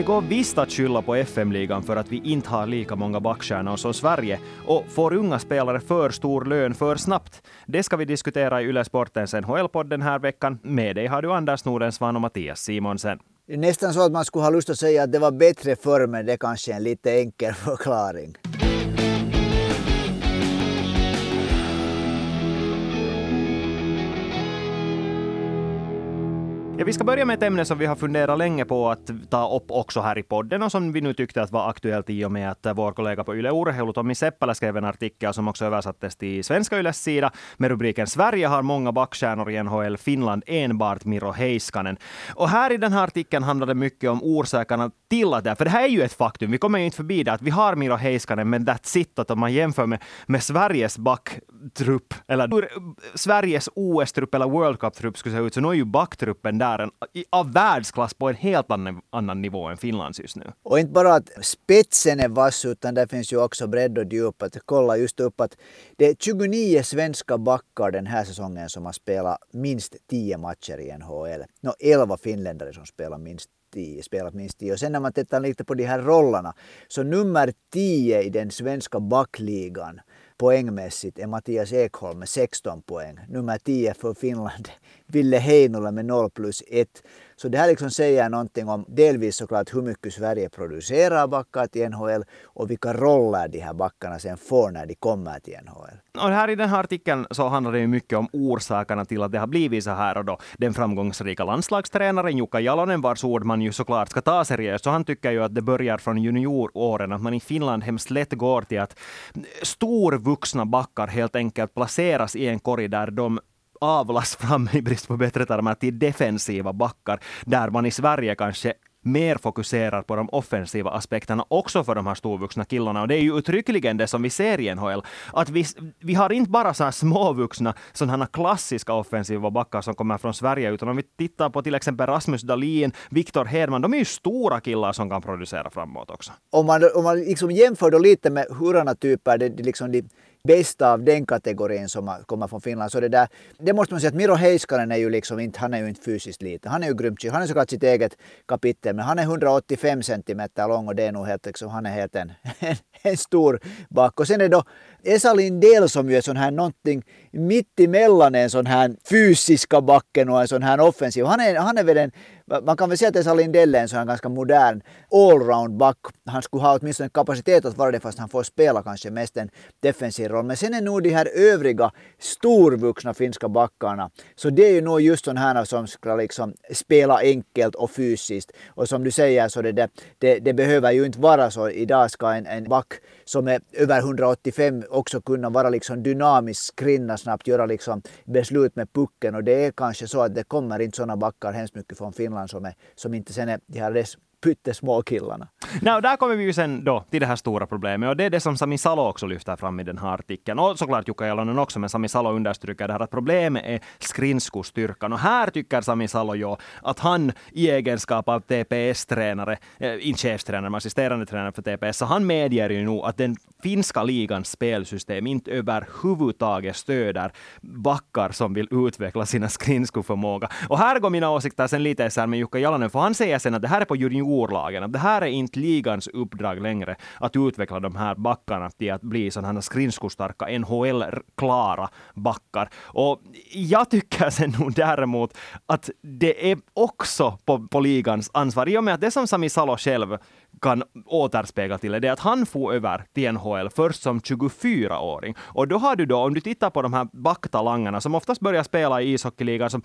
Det går visst att skylla på FM-ligan för att vi inte har lika många backstjärnor som Sverige och får unga spelare för stor lön för snabbt. Det ska vi diskutera i Yle Sportens NHL-podd den här veckan. Med dig har du Anders Nordensvan och Mattias Simonsen. Det är nästan så att man skulle ha lust att säga att det var bättre förr, men det är kanske en lite enkel förklaring. Ja, vi ska börja med ett ämne som vi har funderat länge på att ta upp också här i podden och som vi nu tyckte att var aktuellt i och med att vår kollega på Yle Urheilu, Tommy Seppälä, skrev en artikel som också översattes till svenska Yles sida med rubriken Sverige har många backstjärnor i NHL, Finland enbart Miro Heiskanen. Och här i den här artikeln handlar det mycket om orsakerna till att det, för det här är ju ett faktum, vi kommer ju inte förbi det, att vi har Miro Heiskanen, men that's it, att om man jämför med, med Sveriges backtrupp, eller hur Sveriges OS-trupp eller World Cup-trupp skulle se ut, så nu är ju backtruppen där är av världsklass på en helt annan, annan nivå än Finlands just nu. Och inte bara att spetsen är vass, utan det finns ju också bredd och djup. Att kolla just upp att det är 29 svenska backar den här säsongen som har spelat minst 10 matcher i NHL. No, 11 finländare som spelar minst 10, spelat minst 10. Och sen när man tittar lite på de här rollerna, så nummer 10 i den svenska backligan poängmässigt är Mattias Ekholm med 16 poäng. Nummer 10 för Finland, Ville Heinola med 0 plus 1. Så det här liksom säger någonting om delvis såklart hur mycket Sverige producerar backar till NHL och vilka roller de här backarna sen får när de kommer till NHL. Och här i den här artikeln så handlar det ju mycket om orsakerna till att det har blivit så här och då den framgångsrika landslagstränaren Jukka Jalonen vars ord man ju såklart ska ta seriöst. Så han tycker ju att det börjar från junioråren, att man i Finland hemskt lätt går till att storvuxna backar helt enkelt placeras i en korg där de avlas fram i brist på bättre termer till defensiva backar, där man i Sverige kanske mer fokuserar på de offensiva aspekterna också för de här storvuxna killarna. Och det är ju uttryckligen det som vi ser i NHL. Att vi, vi har inte bara så här småvuxna, sådana klassiska offensiva backar som kommer från Sverige, utan om vi tittar på till exempel Rasmus Dahlin, Viktor Hedman, de är ju stora killar som kan producera framåt också. Om man, om man liksom jämför då lite med hurdana typer det, det liksom de bästa av den kategorin som kommer från Finland. Så det, där, det måste man säga att Miro Heiskanen är ju liksom inte, han är ju inte fysiskt liten. Han är ju grymt Han är såklart sitt eget kapitel, men han är 185 centimeter lång och det är nog helt, liksom, han är helt en, en, en stor back. Och sen är det då Esa Lindell som ju är sån här någonting mitt emellan en sån här fysiska backen och en sån här offensiv. Han är, han är väl en, man kan väl säga att Esa Lindell är en sån här ganska modern allround back. Han skulle ha åtminstone kapacitet att vara det fast han får spela kanske mest en defensiv roll. Men sen är nog de här övriga storvuxna finska backarna, så det är ju nog just sådana här som ska liksom spela enkelt och fysiskt. Och som du säger så det, det, det behöver ju inte vara så. Idag ska en, en back som är över 185 också kunna vara liksom dynamisk, skrinna snabbt, göra liksom beslut med pucken. Och det är kanske så att det kommer inte sådana backar hemskt mycket från Finland som, är, som inte sen är de här pyttesmå killarna. No, där kommer vi ju sen då till det här stora problemet och det är det som Sami Salo också lyfter fram i den här artikeln. Och såklart Jukka Jalonen också, men Sami Salo understryker det här att problemet är skridskostyrkan. Och här tycker Sami Salo ju att han i egenskap av TPS-tränare, äh, eh, inte chefstränare, men assisterande tränare för TPS, så han medger ju nog att den finska ligans spelsystem inte överhuvudtaget stöder backar som vill utveckla sina skridskoförmåga. Och här går mina åsikter sen lite isär med Jukka Jalonen, för han säger sen att det här är på junior storlagen. Det här är inte ligans uppdrag längre att utveckla de här backarna till att bli sådana här skridskostarka NHL-klara backar. Och jag tycker sen nog däremot att det är också på, på ligans ansvar, i och med att det som Sami Salo själv kan återspegla till det, är att han får över till NHL först som 24-åring. Och då har du då, om du tittar på de här backtalangerna som oftast börjar spela i ishockeyligan som,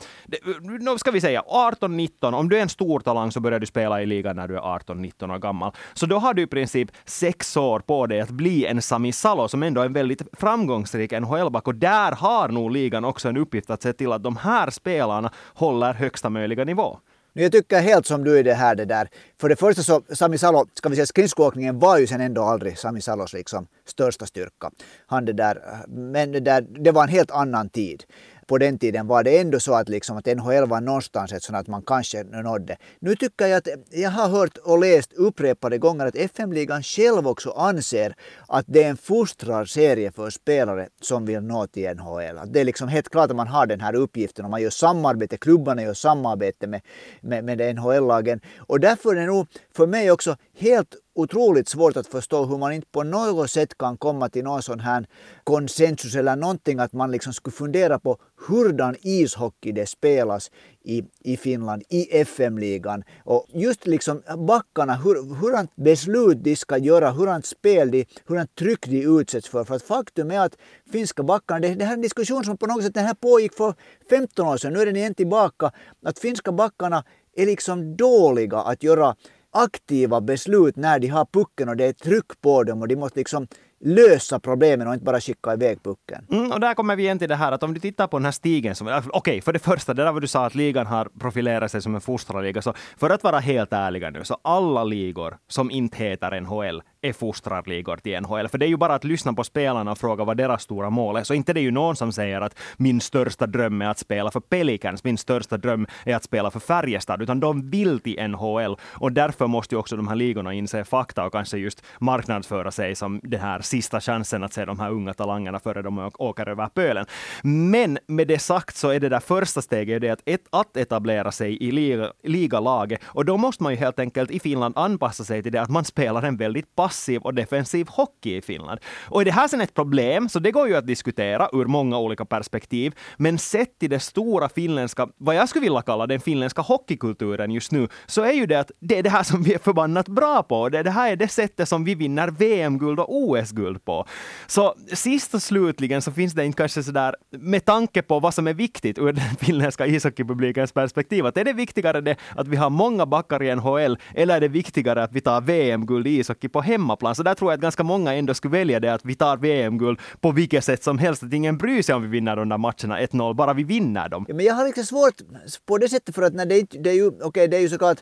nu ska vi säga 18-19, om du är en stor talang så börjar du spela i ligan när du är 18-19 år gammal. Så då har du i princip sex år på dig att bli en Sami Salo som ändå är en väldigt framgångsrik NHL-back och där har nog ligan också en uppgift att se till att de här spelarna håller högsta möjliga nivå. Nu Jag tycker helt som du i det här det där. För det första så Sami Salo, ska vi säga skridskoåkningen var ju sen ändå aldrig Sami Salos liksom största styrka. Han det där, men det, där, det var en helt annan tid på den tiden var det ändå så att, liksom, att NHL var någonstans ett sånt att man kanske nådde. Nu tycker jag att jag har hört och läst upprepade gånger att FM-ligan själv också anser att det är en fostrarserie för spelare som vill nå till NHL. Att det är liksom helt klart att man har den här uppgiften och man gör samarbete, klubbarna gör samarbete med, med, med NHL-lagen. Och därför är det nog för mig också helt otroligt svårt att förstå hur man inte på något sätt kan komma till någon sån här konsensus eller någonting att man liksom skulle fundera på hurdan ishockey det spelas i, i Finland, i FM-ligan. Och just liksom backarna, hur, hurdant beslut de ska göra, hurdant spel de, hurdant tryck de utsätts för. För att faktum är att finska backarna, det, det här är en diskussion som på något sätt den här pågick för 15 år sedan, nu är den igen tillbaka, att finska backarna är liksom dåliga att göra aktiva beslut när de har pucken och det är tryck på dem och de måste liksom lösa problemen och inte bara skicka iväg pucken. Mm, och där kommer vi igen till det här att om du tittar på den här stigen som, äh, okej, okay, för det första, det där vad du sa att ligan har profilerat sig som en fostrarliga, så för att vara helt ärliga nu, så alla ligor som inte heter NHL är fostrarligor till NHL. För det är ju bara att lyssna på spelarna och fråga vad deras stora mål är. Så inte det är ju någon som säger att min största dröm är att spela för Pelicans, min största dröm är att spela för Färjestad, utan de vill till NHL. Och därför måste ju också de här ligorna inse fakta och kanske just marknadsföra sig som den här sista chansen att se de här unga talangerna före de åker över pölen. Men med det sagt så är det där första steget det att, ett, att etablera sig i liga, ligalaget. Och då måste man ju helt enkelt i Finland anpassa sig till det att man spelar en väldigt passiv och defensiv hockey i Finland. Och är det här sen ett problem, så det går ju att diskutera ur många olika perspektiv. Men sett till det stora finländska, vad jag skulle vilja kalla den finländska hockeykulturen just nu, så är ju det att det är det här som vi är förbannat bra på. Det, det här är det sättet som vi vinner VM-guld och OS-guld på. Så sist och slutligen så finns det inte kanske sådär, med tanke på vad som är viktigt ur den finländska ishockeypublikens perspektiv, att är det viktigare det att vi har många backar i NHL, eller är det viktigare att vi tar VM-guld i ishockey på hemmaplan? Så där tror jag att ganska många ändå skulle välja det att vi tar VM-guld på vilket sätt som helst, att ingen bryr sig om vi vinner de där matcherna 1-0, bara vi vinner dem. Ja, men jag har lite svårt på det sättet för att när det, det är ju, okej okay, det är ju såklart,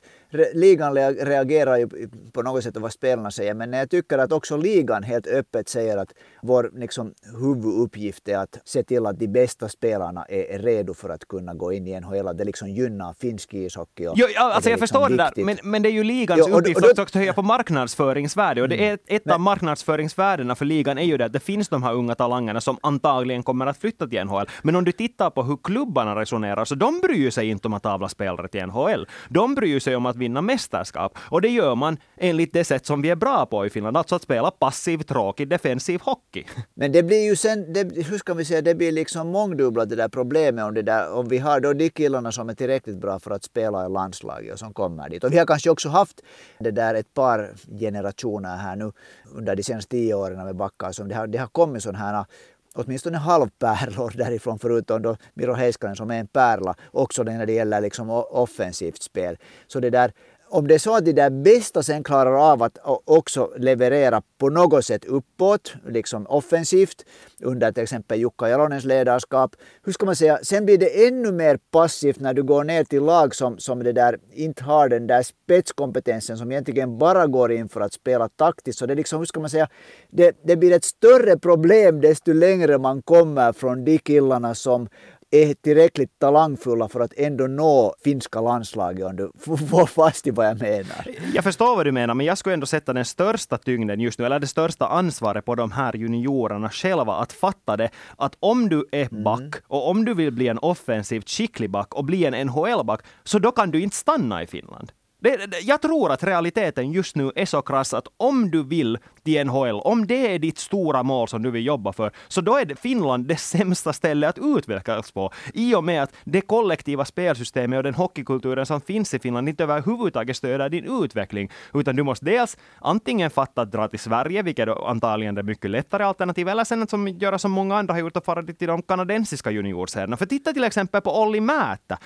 ligan reagerar ju på något sätt på vad spelarna säger, men jag tycker att också ligan helt öppet säger att vår liksom, huvuduppgift är att se till att de bästa spelarna är redo för att kunna gå in i NHL. Det liksom gynnar finsk ishockey. Och, jo, alltså jag liksom förstår det där, men, men det är ju ligans jo, och, uppgift och, och, att höja på marknadsföringsvärde. Och det är ett av marknadsföringsvärdena för ligan är ju det att det finns de här unga talangerna som antagligen kommer att flytta till NHL. Men om du tittar på hur klubbarna resonerar, så de bryr sig inte om att avla spelare till NHL. De bryr sig om att vinna mästerskap. Och det gör man enligt det sätt som vi är bra på i Finland, alltså att spela passiv, tråkig, defensiv hockey. Men det blir ju sen, det, hur ska vi säga, det blir liksom mångdubblat det där problemet om det där, om vi har då de killarna som är tillräckligt bra för att spela i landslaget och som kommer dit. Och vi har kanske också haft det där ett par generationer här nu under de senaste tio åren med backar det har, det har kommit sådana här åtminstone halvpärlor därifrån förutom då Miro Heiskanen som är en pärla också när det gäller liksom offensivt spel. Så det där om det är så att de där bästa sen klarar av att också leverera på något sätt uppåt, liksom offensivt, under till exempel Jukka Jalonens ledarskap. Hur ska man säga, sen blir det ännu mer passivt när du går ner till lag som, som det där inte har den där spetskompetensen som egentligen bara går in för att spela taktiskt. Så det liksom, hur ska man säga, det, det blir ett större problem desto längre man kommer från de killarna som är tillräckligt talangfulla för att ändå nå finska landslaget om du får fast i vad jag menar. Jag förstår vad du menar, men jag skulle ändå sätta den största tyngden just nu, eller det största ansvaret på de här juniorerna själva att fatta det, att om du är mm. back mm. och om du vill bli en offensivt skicklig back och bli en NHL-back, så då kan du inte stanna i Finland. Det, det, jag tror att realiteten just nu är så krass att om du vill till NHL, om det är ditt stora mål som du vill jobba för, så då är Finland det sämsta stället att utvecklas på. I och med att det kollektiva spelsystemet och den hockeykulturen som finns i Finland inte överhuvudtaget stöder din utveckling, utan du måste dels antingen fatta att dra till Sverige, vilket antagligen är mycket lättare alternativ, eller sen att som, göra som många andra har gjort och fara till de kanadensiska juniorserierna. För titta till exempel på Olli Määttä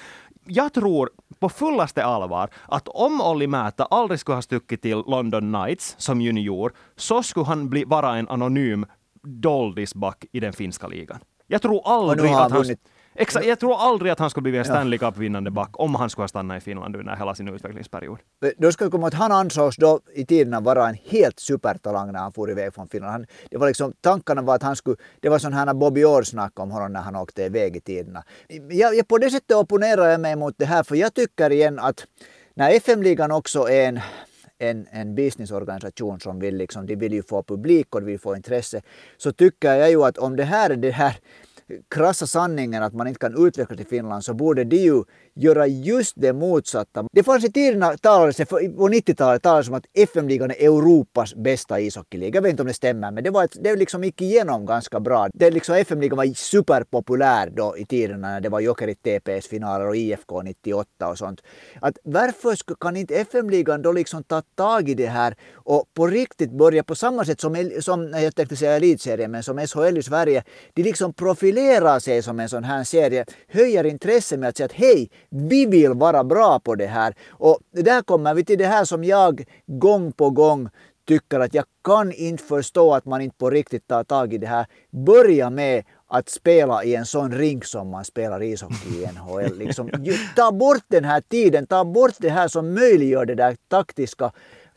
jag tror på fullaste allvar att om Olli Määttä aldrig skulle ha stuckit till London Knights som junior, så skulle han bli, vara en anonym doldisback i den finska ligan. Jag tror aldrig att han... Vunnit Exakt, jag tror aldrig att han skulle bli en Stanley Cup-vinnande back om han skulle ha stannat i Finland under hela sin utvecklingsperiod. Då ska vi komma att han ansågs då i tiderna vara en helt supertalang när han for iväg från Finland. Han, det var liksom, tankarna var att han skulle, det var sån här Bobby Orr snack om honom när han åkte iväg i tiderna. Jag, jag, på det sättet opponerar jag mig mot det här, för jag tycker igen att när FM-ligan också är en en, en businessorganisation som vill, liksom, de vill ju få publik och de vill få intresse, så tycker jag ju att om det här är det här krassa sanningen att man inte kan utvecklas i Finland så borde de ju göra just det motsatta. Det fanns i tiderna talades på 90-talet talades om att FM-ligan är Europas bästa ishockeyliga. Jag vet inte om det stämmer men det, var ett, det liksom gick igenom ganska bra. Det liksom FM-ligan var superpopulär då i tiderna när det var Jokerit TPS-finaler och IFK 98 och sånt. Att varför kan inte FM-ligan då liksom ta tag i det här och på riktigt börja på samma sätt som, som jag tänkte säga elitserien men som SHL i Sverige. De liksom profilerar sig som en sån här serie, höjer intresset med att säga att hej, vi vill vara bra på det här. Och där kommer vi till det här som jag gång på gång tycker att jag kan inte förstå att man inte på riktigt tar tag i det här. Börja med att spela i en sån rink som man spelar ishockey i NHL. Liksom, ta bort den här tiden, ta bort det här som möjliggör det där taktiska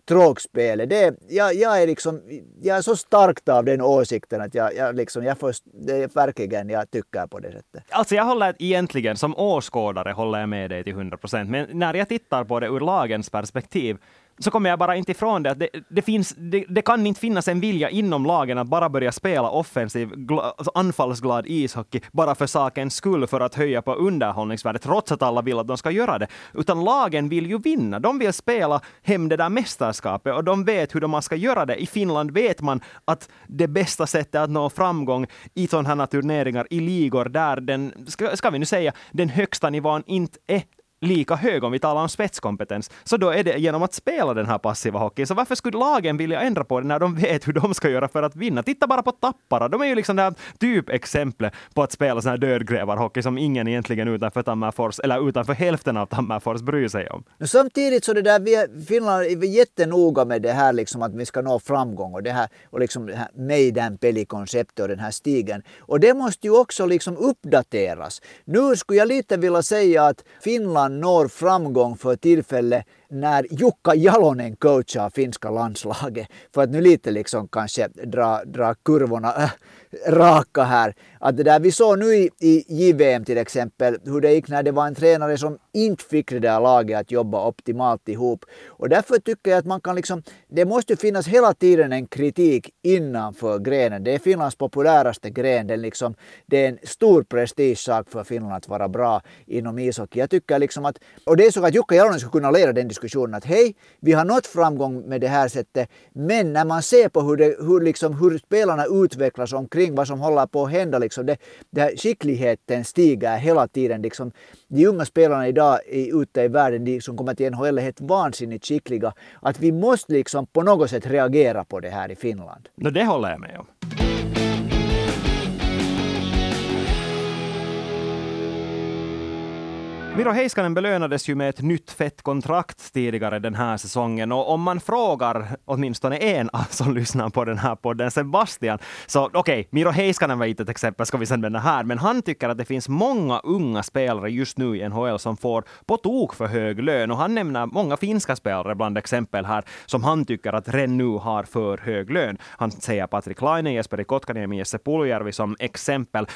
tråkspelet. Det, jag, jag, är liksom, jag är så starkt av den åsikten att jag, jag, liksom, jag först, det är verkligen jag tycker på det sättet. Alltså jag håller egentligen, som åskådare håller jag med dig till 100 procent, men när jag tittar på det ur lagens perspektiv så kommer jag bara inte ifrån det att det, det, finns, det, det, kan inte finnas en vilja inom lagen att bara börja spela offensiv, gla, alltså anfallsglad ishockey bara för sakens skull för att höja på underhållningsvärdet, trots att alla vill att de ska göra det. Utan lagen vill ju vinna. De vill spela hem det där mästerskapet och de vet hur de ska göra det. I Finland vet man att det bästa sättet att nå framgång i sådana här turneringar, i ligor där den, ska, ska vi nu säga, den högsta nivån inte är lika hög om vi talar om spetskompetens, så då är det genom att spela den här passiva hockeyn. Så varför skulle lagen vilja ändra på det när de vet hur de ska göra för att vinna? Titta bara på Tappara, de är ju liksom det här typexemplet på att spela sån här dödgrävarhockey som ingen egentligen utanför Tammerfors, eller utanför hälften av Tammerfors bryr sig om. Samtidigt så det där, vi, Finland är jättenoga med det här liksom att vi ska nå framgång och det här och liksom det här Made Peli-konceptet och den här stigen. Och det måste ju också liksom uppdateras. Nu skulle jag lite vilja säga att Finland man når framgång för tillfället när Jukka Jalonen coachar finska landslaget. För att nu lite liksom kanske dra, dra kurvorna äh, raka här. Att det där vi såg nu i, i JVM till exempel hur det gick när det var en tränare som inte fick det där laget att jobba optimalt ihop. Och därför tycker jag att man kan liksom, det måste finnas hela tiden en kritik innanför grenen. Det är Finlands populäraste gren. Det är, liksom, det är en stor prestigesak för Finland att vara bra inom ishockey. Jag tycker liksom att, och det är så att Jukka Jalonen skulle kunna leda den diskussionen att hej, vi har nått framgång med det här sättet, men när man ser på hur, det, hur, liksom, hur spelarna utvecklas omkring vad som håller på att hända, liksom, det, det här, skickligheten stiger hela tiden. Liksom, de unga spelarna idag i, ute i världen, de som kommer till NHL är helt vansinnigt skickliga. Att vi måste liksom på något sätt reagera på det här i Finland. No, det håller jag med om. Miro Heiskanen belönades ju med ett nytt fett kontrakt tidigare den här säsongen och om man frågar åtminstone en som lyssnar på den här podden, Sebastian, så okej, okay, Miro Heiskanen var inte ett exempel, ska vi sen vända här, men han tycker att det finns många unga spelare just nu i NHL som får på tok för hög lön och han nämner många finska spelare bland exempel här som han tycker att redan nu har för hög lön. Han säger Patrik Laine, Jesperi Kotkaniemi, Jesse Puljärvi som exempel.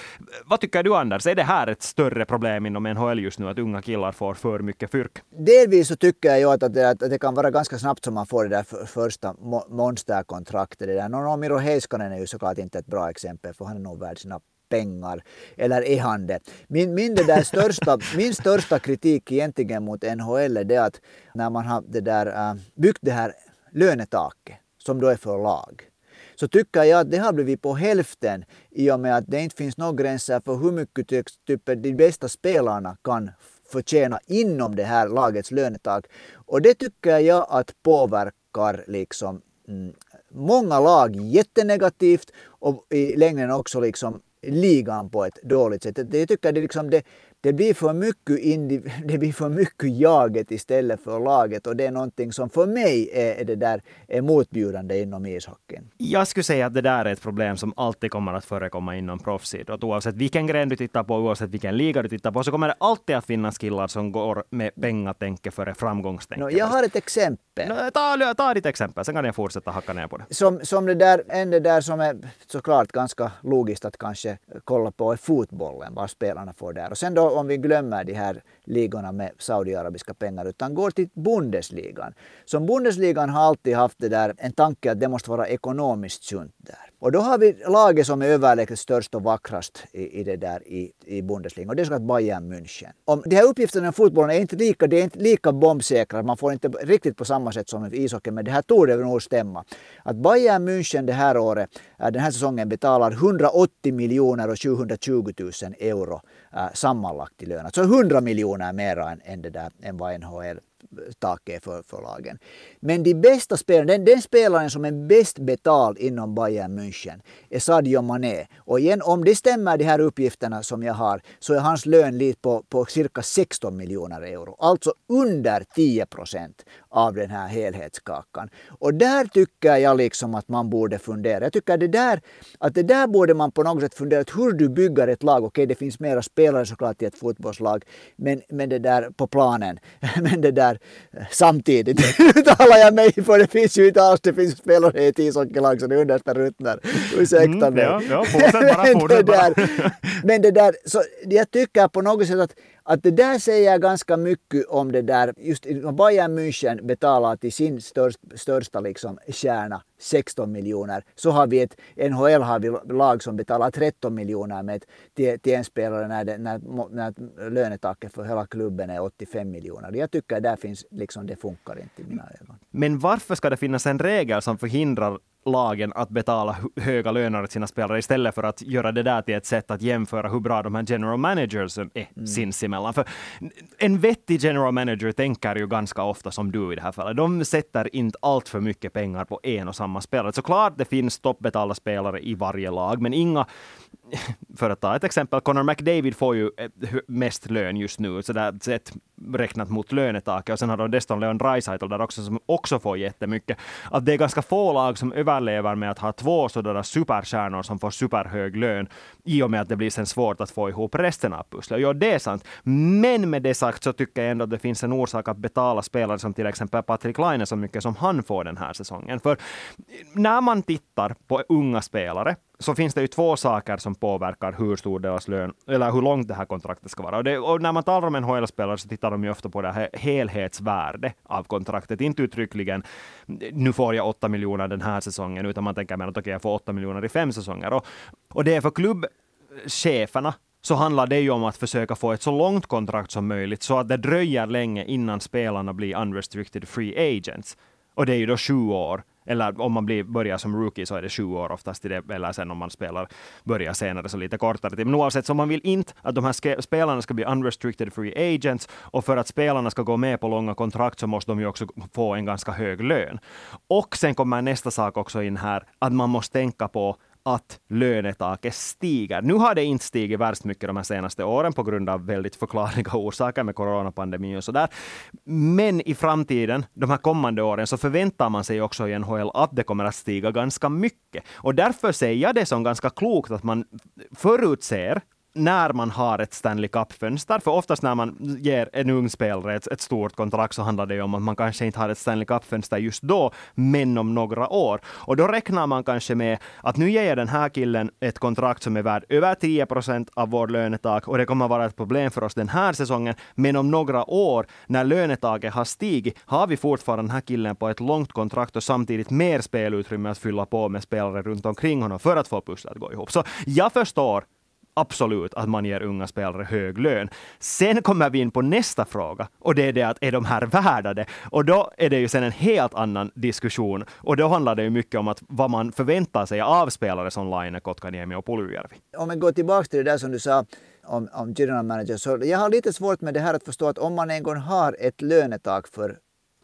Vad tycker du Anders, är det här ett större problem inom NHL just nu, att unga killar får för mycket fyrk? Delvis så tycker jag att, att, att det kan vara ganska snabbt som man får det där första monsterkontraktet. Det där. No, Miro Heiskanen är ju såklart inte ett bra exempel för han är nog värd sina pengar. Eller är han det? Min, min, det där största, min största kritik egentligen mot NHL är det att när man har det där, äh, byggt det här lönetaket som då är för lag så tycker jag att det har blivit på hälften i och med att det inte finns några gränser för hur mycket typ, de bästa spelarna kan förtjäna inom det här lagets lönetak. Och det tycker jag att påverkar liksom mm, många lag jättenegativt och i längden också liksom ligan på ett dåligt sätt. Jag tycker det, liksom det, det blir för mycket, indiv- det blir för mycket jaget istället för laget och det är någonting som för mig är, det där är motbjudande inom ishockeyn. Jag skulle säga att det där är ett problem som alltid kommer att förekomma inom proffsidrott. Oavsett vilken gren du tittar på, oavsett vilken liga du tittar på, så kommer det alltid att finnas killar som går med pengatänke före framgångstänke. No, jag har ett exempel. No, ta, ta ditt exempel, sen kan jag fortsätta hacka ner på det. Som, som det där, en det där som är såklart ganska logiskt att kanske kolla på är fotbollen, vad spelarna får där. Och sen då om vi glömmer de här ligorna med saudiarabiska pengar utan går till Bundesligan. Som Bundesligan har alltid haft det där, en tanke att det måste vara ekonomiskt sunt där. Och då har vi laget som är överlägset störst och vackrast i, i det där i, i Bundesliga och det är såklart Bayern München. Om de här uppgifterna i fotbollen är inte lika, det är inte lika bombsäkra, man får inte riktigt på samma sätt som i ishockey, men det här torde nog stämma. Att Bayern München det här året, eh, den här säsongen betalar 180 miljoner och 720 000 euro eh, sammanlagt i lön. Alltså 100 miljoner mer än, än, det där, än vad NHL taket för, för lagen. Men de bästa spelarna, den, den spelaren som är bäst betald inom Bayern München är Sadio Mané. Och igen, om det stämmer de här uppgifterna som jag har så är hans lön lite på, på cirka 16 miljoner euro. Alltså under 10 procent av den här helhetskakan. Och där tycker jag liksom att man borde fundera. Jag tycker det där, att det där borde man på något sätt fundera hur du bygger ett lag. Okej, det finns mera spelare såklart i ett fotbollslag, men, men det där på planen. Men det där samtidigt uttalar jag mig för det finns ju inte alls, det finns spelare i ett ishockeylag som är understa ruttnar. Ursäkta mig. Mm, ja, ja, fortsätt bara, fortsätt bara. men det där, så jag tycker på något sätt att att det där säger ganska mycket om det där, just Bayern München betalar till sin störst, största liksom kärna 16 miljoner. Så har vi ett, NHL har vi lag som betalar 13 miljoner med till, till en spelare när, det, när, när lönetaket för hela klubben är 85 miljoner. Jag tycker där finns, liksom, det funkar inte i mina ögon. Men varför ska det finnas en regel som förhindrar lagen att betala höga löner åt sina spelare istället för att göra det där till ett sätt att jämföra hur bra de här general managers är mm. sinsemellan. För en vettig general manager tänker ju ganska ofta som du i det här fallet. De sätter inte allt för mycket pengar på en och samma spelare. Såklart det finns toppbetalda spelare i varje lag, men inga för att ta ett exempel, Connor McDavid får ju eh, mest lön just nu, så där sett räknat mot lönetaket. Och sen har de dessutom Leon Draisaitl där också, som också får jättemycket. Att det är ganska få lag som överlever med att ha två sådana superstjärnor som får superhög lön, i och med att det blir sen svårt att få ihop resten av pusslet. Ja, det är sant. Men med det sagt så tycker jag ändå att det finns en orsak att betala spelare som till exempel Patrik Laine så mycket som han får den här säsongen. För eh, när man tittar på unga spelare så finns det ju två saker som påverkar hur stor deras lön, eller hur långt det här kontraktet ska vara. Och, det, och när man talar om NHL-spelare så tittar de ju ofta på det här helhetsvärde av kontraktet, inte uttryckligen nu får jag åtta miljoner den här säsongen, utan man tänker mer att okej, okay, jag får åtta miljoner i fem säsonger. Och, och det är för klubbcheferna så handlar det ju om att försöka få ett så långt kontrakt som möjligt, så att det dröjer länge innan spelarna blir unrestricted free agents. Och det är ju då sju år eller om man blir, börjar som rookie så är det sju år oftast i det, eller sen om man spelar, börjar senare så lite kortare tid. Men oavsett, så man vill inte att de här spelarna ska bli unrestricted free agents och för att spelarna ska gå med på långa kontrakt så måste de ju också få en ganska hög lön. Och sen kommer nästa sak också in här, att man måste tänka på att lönetaket stiger. Nu har det inte stigit värst mycket de här senaste åren på grund av väldigt förklarliga orsaker med coronapandemin och sådär. Men i framtiden, de här kommande åren, så förväntar man sig också i NHL att det kommer att stiga ganska mycket. Och därför säger jag det som ganska klokt att man förutser när man har ett Stanley Cup-fönster. För oftast när man ger en ung spelare ett, ett, stort kontrakt så handlar det om att man kanske inte har ett Stanley Cup-fönster just då, men om några år. Och då räknar man kanske med att nu ger jag den här killen ett kontrakt som är värd över 10 procent av vår lönetak och det kommer vara ett problem för oss den här säsongen. Men om några år, när lönetaket har stigit, har vi fortfarande den här killen på ett långt kontrakt och samtidigt mer spelutrymme att fylla på med spelare runt omkring honom för att få pusslet att gå ihop. Så jag förstår absolut att man ger unga spelare hög lön. Sen kommer vi in på nästa fråga och det är det att är de här värda det? Och då är det ju sen en helt annan diskussion och då handlar det ju mycket om att vad man förväntar sig av spelare som Laine, Kotkaniemi och Puljujärvi. Om vi går tillbaka till det där som du sa om, om general manager, så jag har lite svårt med det här att förstå att om man en gång har ett lönetak för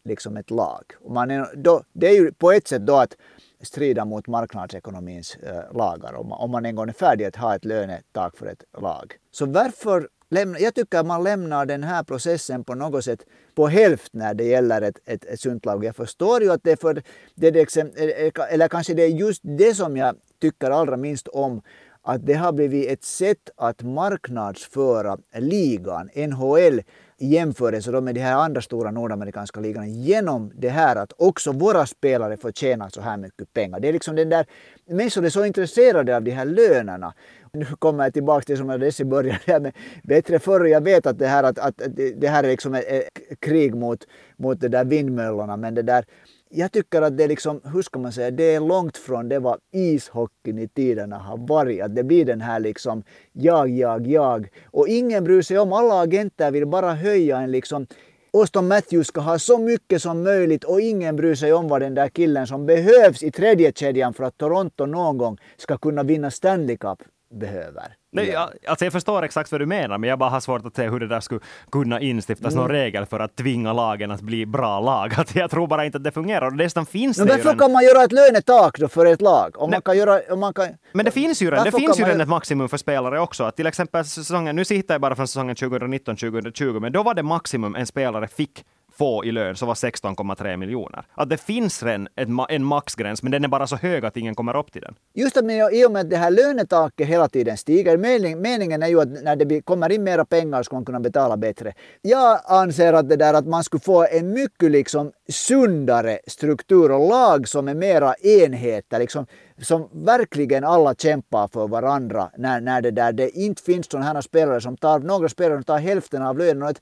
liksom ett lag. Och man är, då, det är ju på ett sätt då att strida mot marknadsekonomins eh, lagar om man, om man en gång är färdig att ha ett lönetak för ett lag. Så varför lämna, jag tycker att man lämnar den här processen på något sätt på hälft när det gäller ett, ett, ett sunt lag. Jag förstår ju att det är för, det är det, eller kanske det är just det som jag tycker allra minst om att det har blivit ett sätt att marknadsföra ligan, NHL, i jämförelse med de här andra stora nordamerikanska ligorna genom det här att också våra spelare får tjäna så här mycket pengar. Det är liksom den där, människor är så intresserade av de här lönerna. Nu kommer jag tillbaka till som jag dess i början, med bättre förr. Jag vet att det här, att, att det här är liksom ett krig mot, mot det där vindmöllorna men det där jag tycker att det är liksom, hur ska man säga, det är långt från det vad ishockeyn i tiderna har varit. Att det blir den här liksom jag, jag, jag. Och ingen bryr sig om, alla agenter vill bara höja en liksom Auston Matthews ska ha så mycket som möjligt och ingen bryr sig om vad den där killen som behövs i tredje kedjan för att Toronto någon gång ska kunna vinna Stanley Cup behöver. Nej, jag, alltså jag förstår exakt vad du menar, men jag bara har svårt att se hur det där skulle kunna instiftas mm. någon regel för att tvinga lagen att bli bra lag. Att jag tror bara inte att det fungerar. Dessutom finns men det varför kan man göra ett lönetak då för ett lag? Om man kan göra, om man kan, men det finns ju redan, det finns ju redan ett maximum för spelare också. Att till exempel säsongen, nu sitter jag bara från säsongen 2019-2020, men då var det maximum en spelare fick få i lön så var 16,3 miljoner. Att det finns redan en maxgräns, men den är bara så hög att ingen kommer upp till den. Just det, men i och med att det här lönetaket hela tiden stiger, meningen är ju att när det kommer in mera pengar ska man kunna betala bättre. Jag anser att det där att man skulle få en mycket liksom sundare struktur och lag som är mera enheter, liksom, som verkligen alla kämpar för varandra när, när det där det inte finns sådana här spelare som tar, några spelare som tar hälften av lönen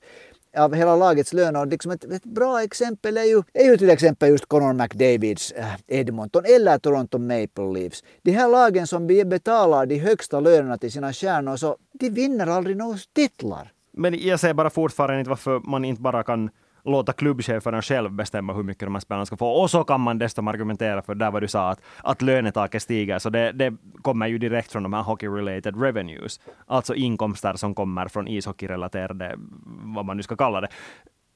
av hela lagets lön. Och liksom ett, ett, bra exempel är ju, är ju till exempel just Conor McDavids eh, Edmonton eller Toronto Maple Leafs. De här lagen som betalar de högsta lönerna till sina stjärnor så de vinner aldrig några titlar. Men jag säger bara fortfarande inte varför man inte bara kan låta klubbcheferna själv bestämma hur mycket de här spelarna ska få. Och så kan man dessutom argumentera för där vad du sa, att, att lönetaket stiger. Så det, det kommer ju direkt från de här hockey-related revenues. Alltså inkomster som kommer från ishockeyrelaterade, vad man nu ska kalla det.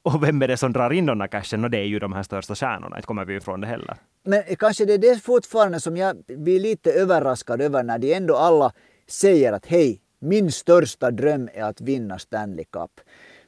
Och vem är det som drar in de här cashen? Och det är ju de här största stjärnorna. Inte kommer vi ifrån det heller. Men kanske det är det fortfarande som jag blir lite överraskad över när de ändå alla säger att hej, min största dröm är att vinna Stanley Cup.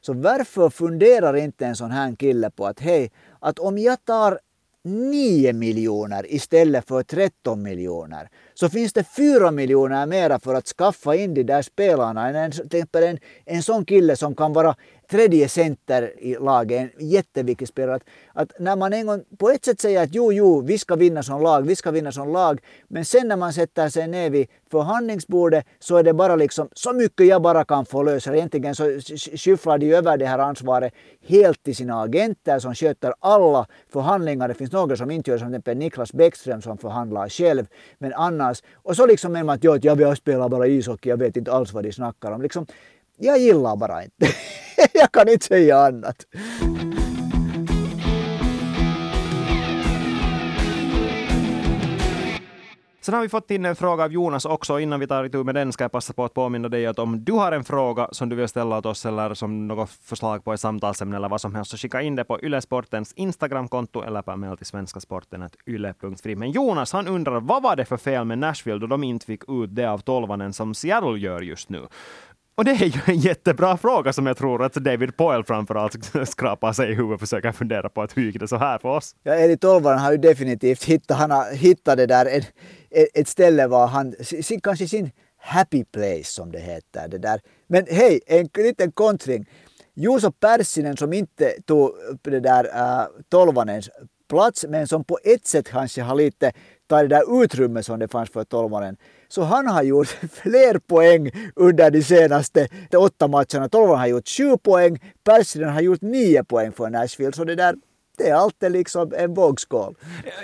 Så varför funderar inte en sån här kille på att hej, att om jag tar 9 miljoner istället för 13 miljoner så finns det fyra miljoner mera för att skaffa in de där spelarna. En, en, en sån kille som kan vara tredje center i laget, en jätteviktig spelare. Att, att, när man en gång på ett sätt säger att jo, jo, vi ska vinna som lag, vi ska vinna som lag, men sen när man sätter sig ner vid förhandlingsbordet så är det bara liksom så mycket jag bara kan få lösa. Egentligen så skyfflar de över det här ansvaret helt till sina agenter som sköter alla förhandlingar. Det finns några som inte gör som till exempel Niklas Bäckström som förhandlar själv, men annars. Och så liksom menar man att jag vill spela bara ishockey, jag vet inte alls vad de snackar om. Liksom, jag gillar bara inte. jag kan inte säga annat. Sen har vi fått in en fråga av Jonas också. Innan vi tar itu med den ska jag passa på att påminna dig att om du har en fråga som du vill ställa åt oss eller som något förslag på ett samtalsämne eller vad som helst så skicka in det på Ylesportens Instagramkonto eller på mejl till svenskasporten.yle.fi. Men Jonas han undrar vad var det för fel med Nashville då de inte fick ut det av tolvanen som Seattle gör just nu? Och det är ju en jättebra fråga som jag tror att David Poyle framförallt skrapar sig i huvudet och försöker fundera på att hur gick det så här för oss? Ja, Erik Tolvanen har ju definitivt hittat, han har hittat det där, ett ställe var han, sin, kanske sin happy place som det heter. Det där. Men hej, en liten kontring. Juuso Pärssinen som inte tog det där äh, Tolvanens plats men som på ett sätt kanske har lite tagit det där utrymmet som det fanns för Tolvanen så han har gjort fler poäng under de senaste åtta matcherna. Tolvan har gjort sju poäng, Persinen har gjort nio poäng för Nashville. Så det där det är alltid liksom en vågskål.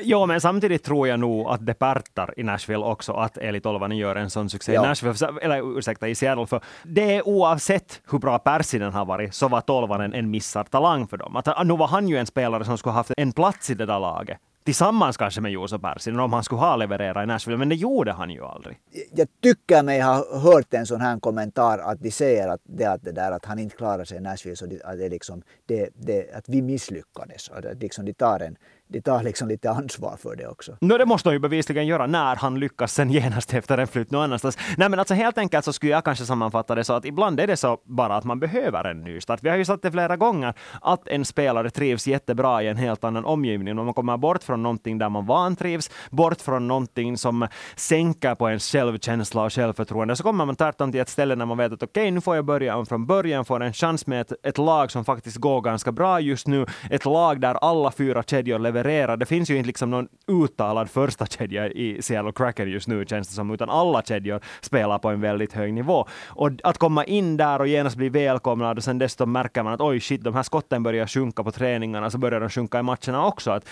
Jo, men samtidigt tror jag nog att det pärtar i Nashville också att Eli Tolvanen gör en sån succé ja. i Nashville, eller ursäkta, i Seattle. För det är oavsett hur bra Persinen har varit så var Tolvanen en missad talang för dem. Att, nu var han ju en spelare som skulle haft en plats i det där laget tillsammans kanske med Juuso Pärssinen om han skulle ha levererat i Nashville, men det gjorde han ju aldrig. Jag tycker mig ha hört en sån här kommentar att de säger att det, att det där att han inte klarar sig i Nashville, så att, det liksom, det, det, att vi misslyckades. Att liksom de tar en, de tar liksom lite ansvar för det också. No, det måste de ju bevisligen göra när han lyckas sen genast efter en flytt någon annanstans. Nej, men alltså helt enkelt så skulle jag kanske sammanfatta det så att ibland är det så bara att man behöver en ny start. Vi har ju sagt det flera gånger att en spelare trivs jättebra i en helt annan omgivning. Om man kommer bort från någonting där man vantrivs, bort från någonting som sänker på ens självkänsla och självförtroende, så kommer man tvärtom till ett ställe när man vet att okej, okay, nu får jag börja om från början, får en chans med ett, ett lag som faktiskt går ganska bra just nu. Ett lag där alla fyra kedjor levererar. Det finns ju inte liksom någon uttalad första kedja i Seattle Cracker just nu, känns det som, utan alla kedjor spelar på en väldigt hög nivå. Och att komma in där och genast bli välkomnad och sen dessutom märker man att oj shit, de här skotten börjar sjunka på träningarna, så börjar de sjunka i matcherna också. Att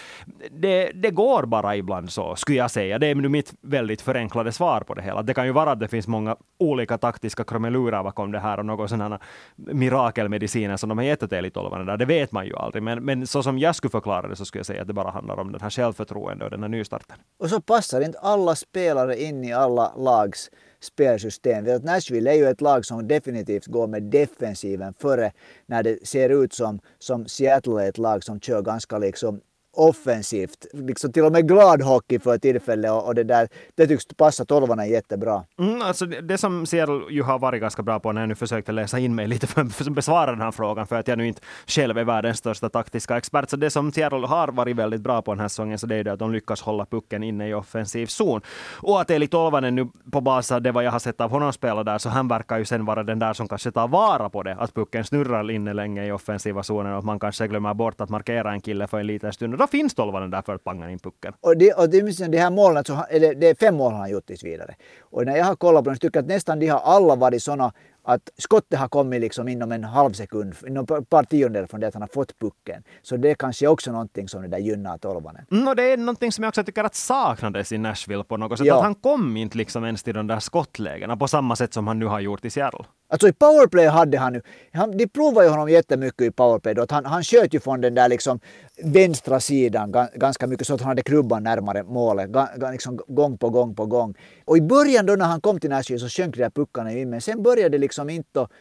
det, det går bara ibland så, skulle jag säga. Det är mitt väldigt förenklade svar på det hela. Det kan ju vara att det finns många olika taktiska krumelurer bakom det här och någon sådana mirakelmediciner som de har gett åt elitolvarna där. Det vet man ju aldrig. Men, men så som jag skulle förklara det så skulle jag säga att det bara handlar om den här självförtroende och den här nystarten. Och så passar inte alla spelare in i alla lags spelsystem. Nashville är ju ett lag som definitivt går med defensiven före när det ser ut som, som Seattle är ett lag som kör ganska liksom offensivt. Liksom till och med glad hockey för tillfället och, och det där, det tycks passa tolvarna jättebra. Mm, alltså det, det som Seattle ju har varit ganska bra på när jag nu försökte läsa in mig lite för att besvara den här frågan, för att jag nu inte själv är världens största taktiska expert. Så det som Seattle har varit väldigt bra på den här säsongen, så det är det att de lyckas hålla pucken inne i offensiv zon. Och att Eli Tolvanen nu på bas av det vad jag har sett av honom spela där, så han verkar ju sen vara den där som kanske tar vara på det, att pucken snurrar inne länge i offensiva zonen och att man kanske glömmer bort att markera en kille för en liten stund. Då finns tolvanen där för att panga in pucken. Och, det, och det, de här målen, så, eller, det är fem mål han har gjort tills vidare. Och när jag har kollat på dem så tycker jag att nästan de har alla varit sådana att skottet har kommit liksom inom en halv sekund, inom ett par tiondelar från det att han har fått pucken. Så det är kanske också någonting som det där gynnar tolvanen. Mm, och det är någonting som jag också tycker att saknades i Nashville på något sätt. Ja. Att han kom inte liksom ens till de där skottlägena på samma sätt som han nu har gjort i Seattle. Alltså i powerplay hade han ju, han, de provade ju honom jättemycket i powerplay då, att han, han sköt ju från den där liksom vänstra sidan ganska mycket så att han hade klubban närmare målet, liksom gång på gång på gång. Och i början då när han kom till Nashville så sjönk de där puckarna in, men sen började det liksom inte och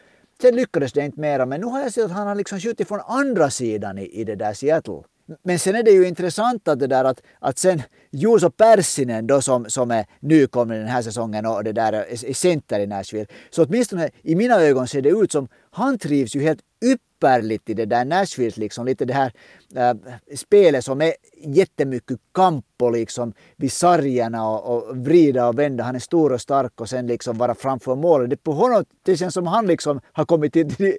sen lyckades det inte mera. Men nu har jag sett att han har liksom skjutit från andra sidan i, i det där Seattle. Men sen är det ju intressant att det där att, att sen Juuso Pärssinen då som, som är nykomling den här säsongen och det där är center i Nashville. Så åtminstone i mina ögon ser det ut som han trivs ju helt ypperligt i det där Nashvilles liksom lite det här äh, spelet som är jättemycket kamp och liksom vid sargerna och, och vrida och vända. Han är stor och stark och sen liksom vara framför målet. Det på honom det känns som han liksom har kommit till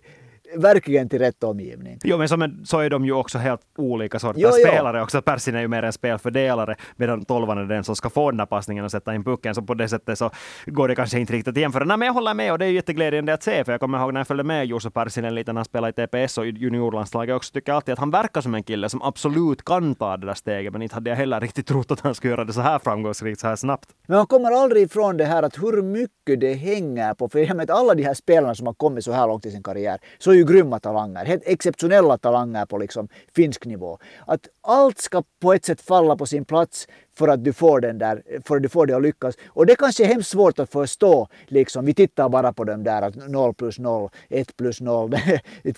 verkligen till rätt omgivning. Jo, men så, så är de ju också helt olika sorters jo, spelare jo. också. Persson är ju mer en spelfördelare, medan tolvan är den som ska få den där passningen och sätta in pucken. Så på det sättet så går det kanske inte riktigt att jämföra. Nej, men jag håller med och det är jätteglädjande att se, för jag kommer ihåg när jag följde med Juuso Persinen lite när han spelade i TPS och juniorlandslaget också, tycker alltid att han verkar som en kille som absolut kan ta det där steget, men inte hade jag heller riktigt trott att han skulle göra det så här framgångsrikt, så här snabbt. Men man kommer aldrig ifrån det här att hur mycket det hänger på, för jag menar alla de här spelarna som har kommit så här långt i sin karriär, så ju grymma talanger, helt exceptionella talanger på liksom finsk nivå. Att allt ska på ett sätt falla på sin plats för att du får den där, för att du får det att lyckas. Och det kanske är hemskt svårt att förstå. Liksom. Vi tittar bara på dem där, att 0 plus 0, 1 plus 0,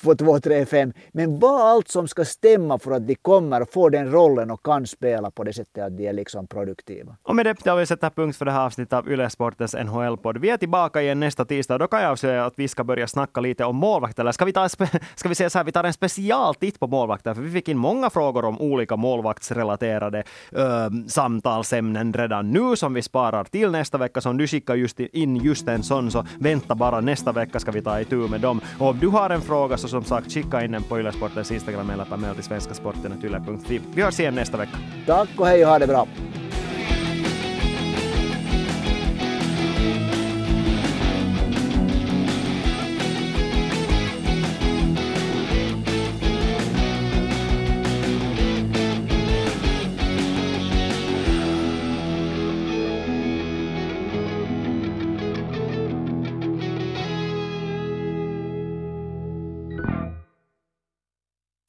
2, 2, 3, 5. Men vad allt som ska stämma för att de kommer och får den rollen och kan spela på det sättet att de är liksom produktiva. Och med det har vi sätta punkt för det här avsnittet av Yle Sportens NHL-podd. Vi är tillbaka igen nästa tisdag då kan jag avslöja att vi ska börja snacka lite om målvakter. Eller ska vi, ta, ska vi säga så här, vi tar en special titt på målvakter, för vi fick in många frågor om olika målvaktsrelaterade ehm, samtal samtalsämnen redan nu som vi sparar till nästa vecka. Så om du skickar just in just en sån så vänta bara nästa vecka ska vi ta itu med dem. Och om du har en fråga så som sagt skicka in den på Ylesportens Instagram eller på mejl till svenskasporten.yle.fi. Vi hörs igen nästa vecka. Tack och hej och ha det bra.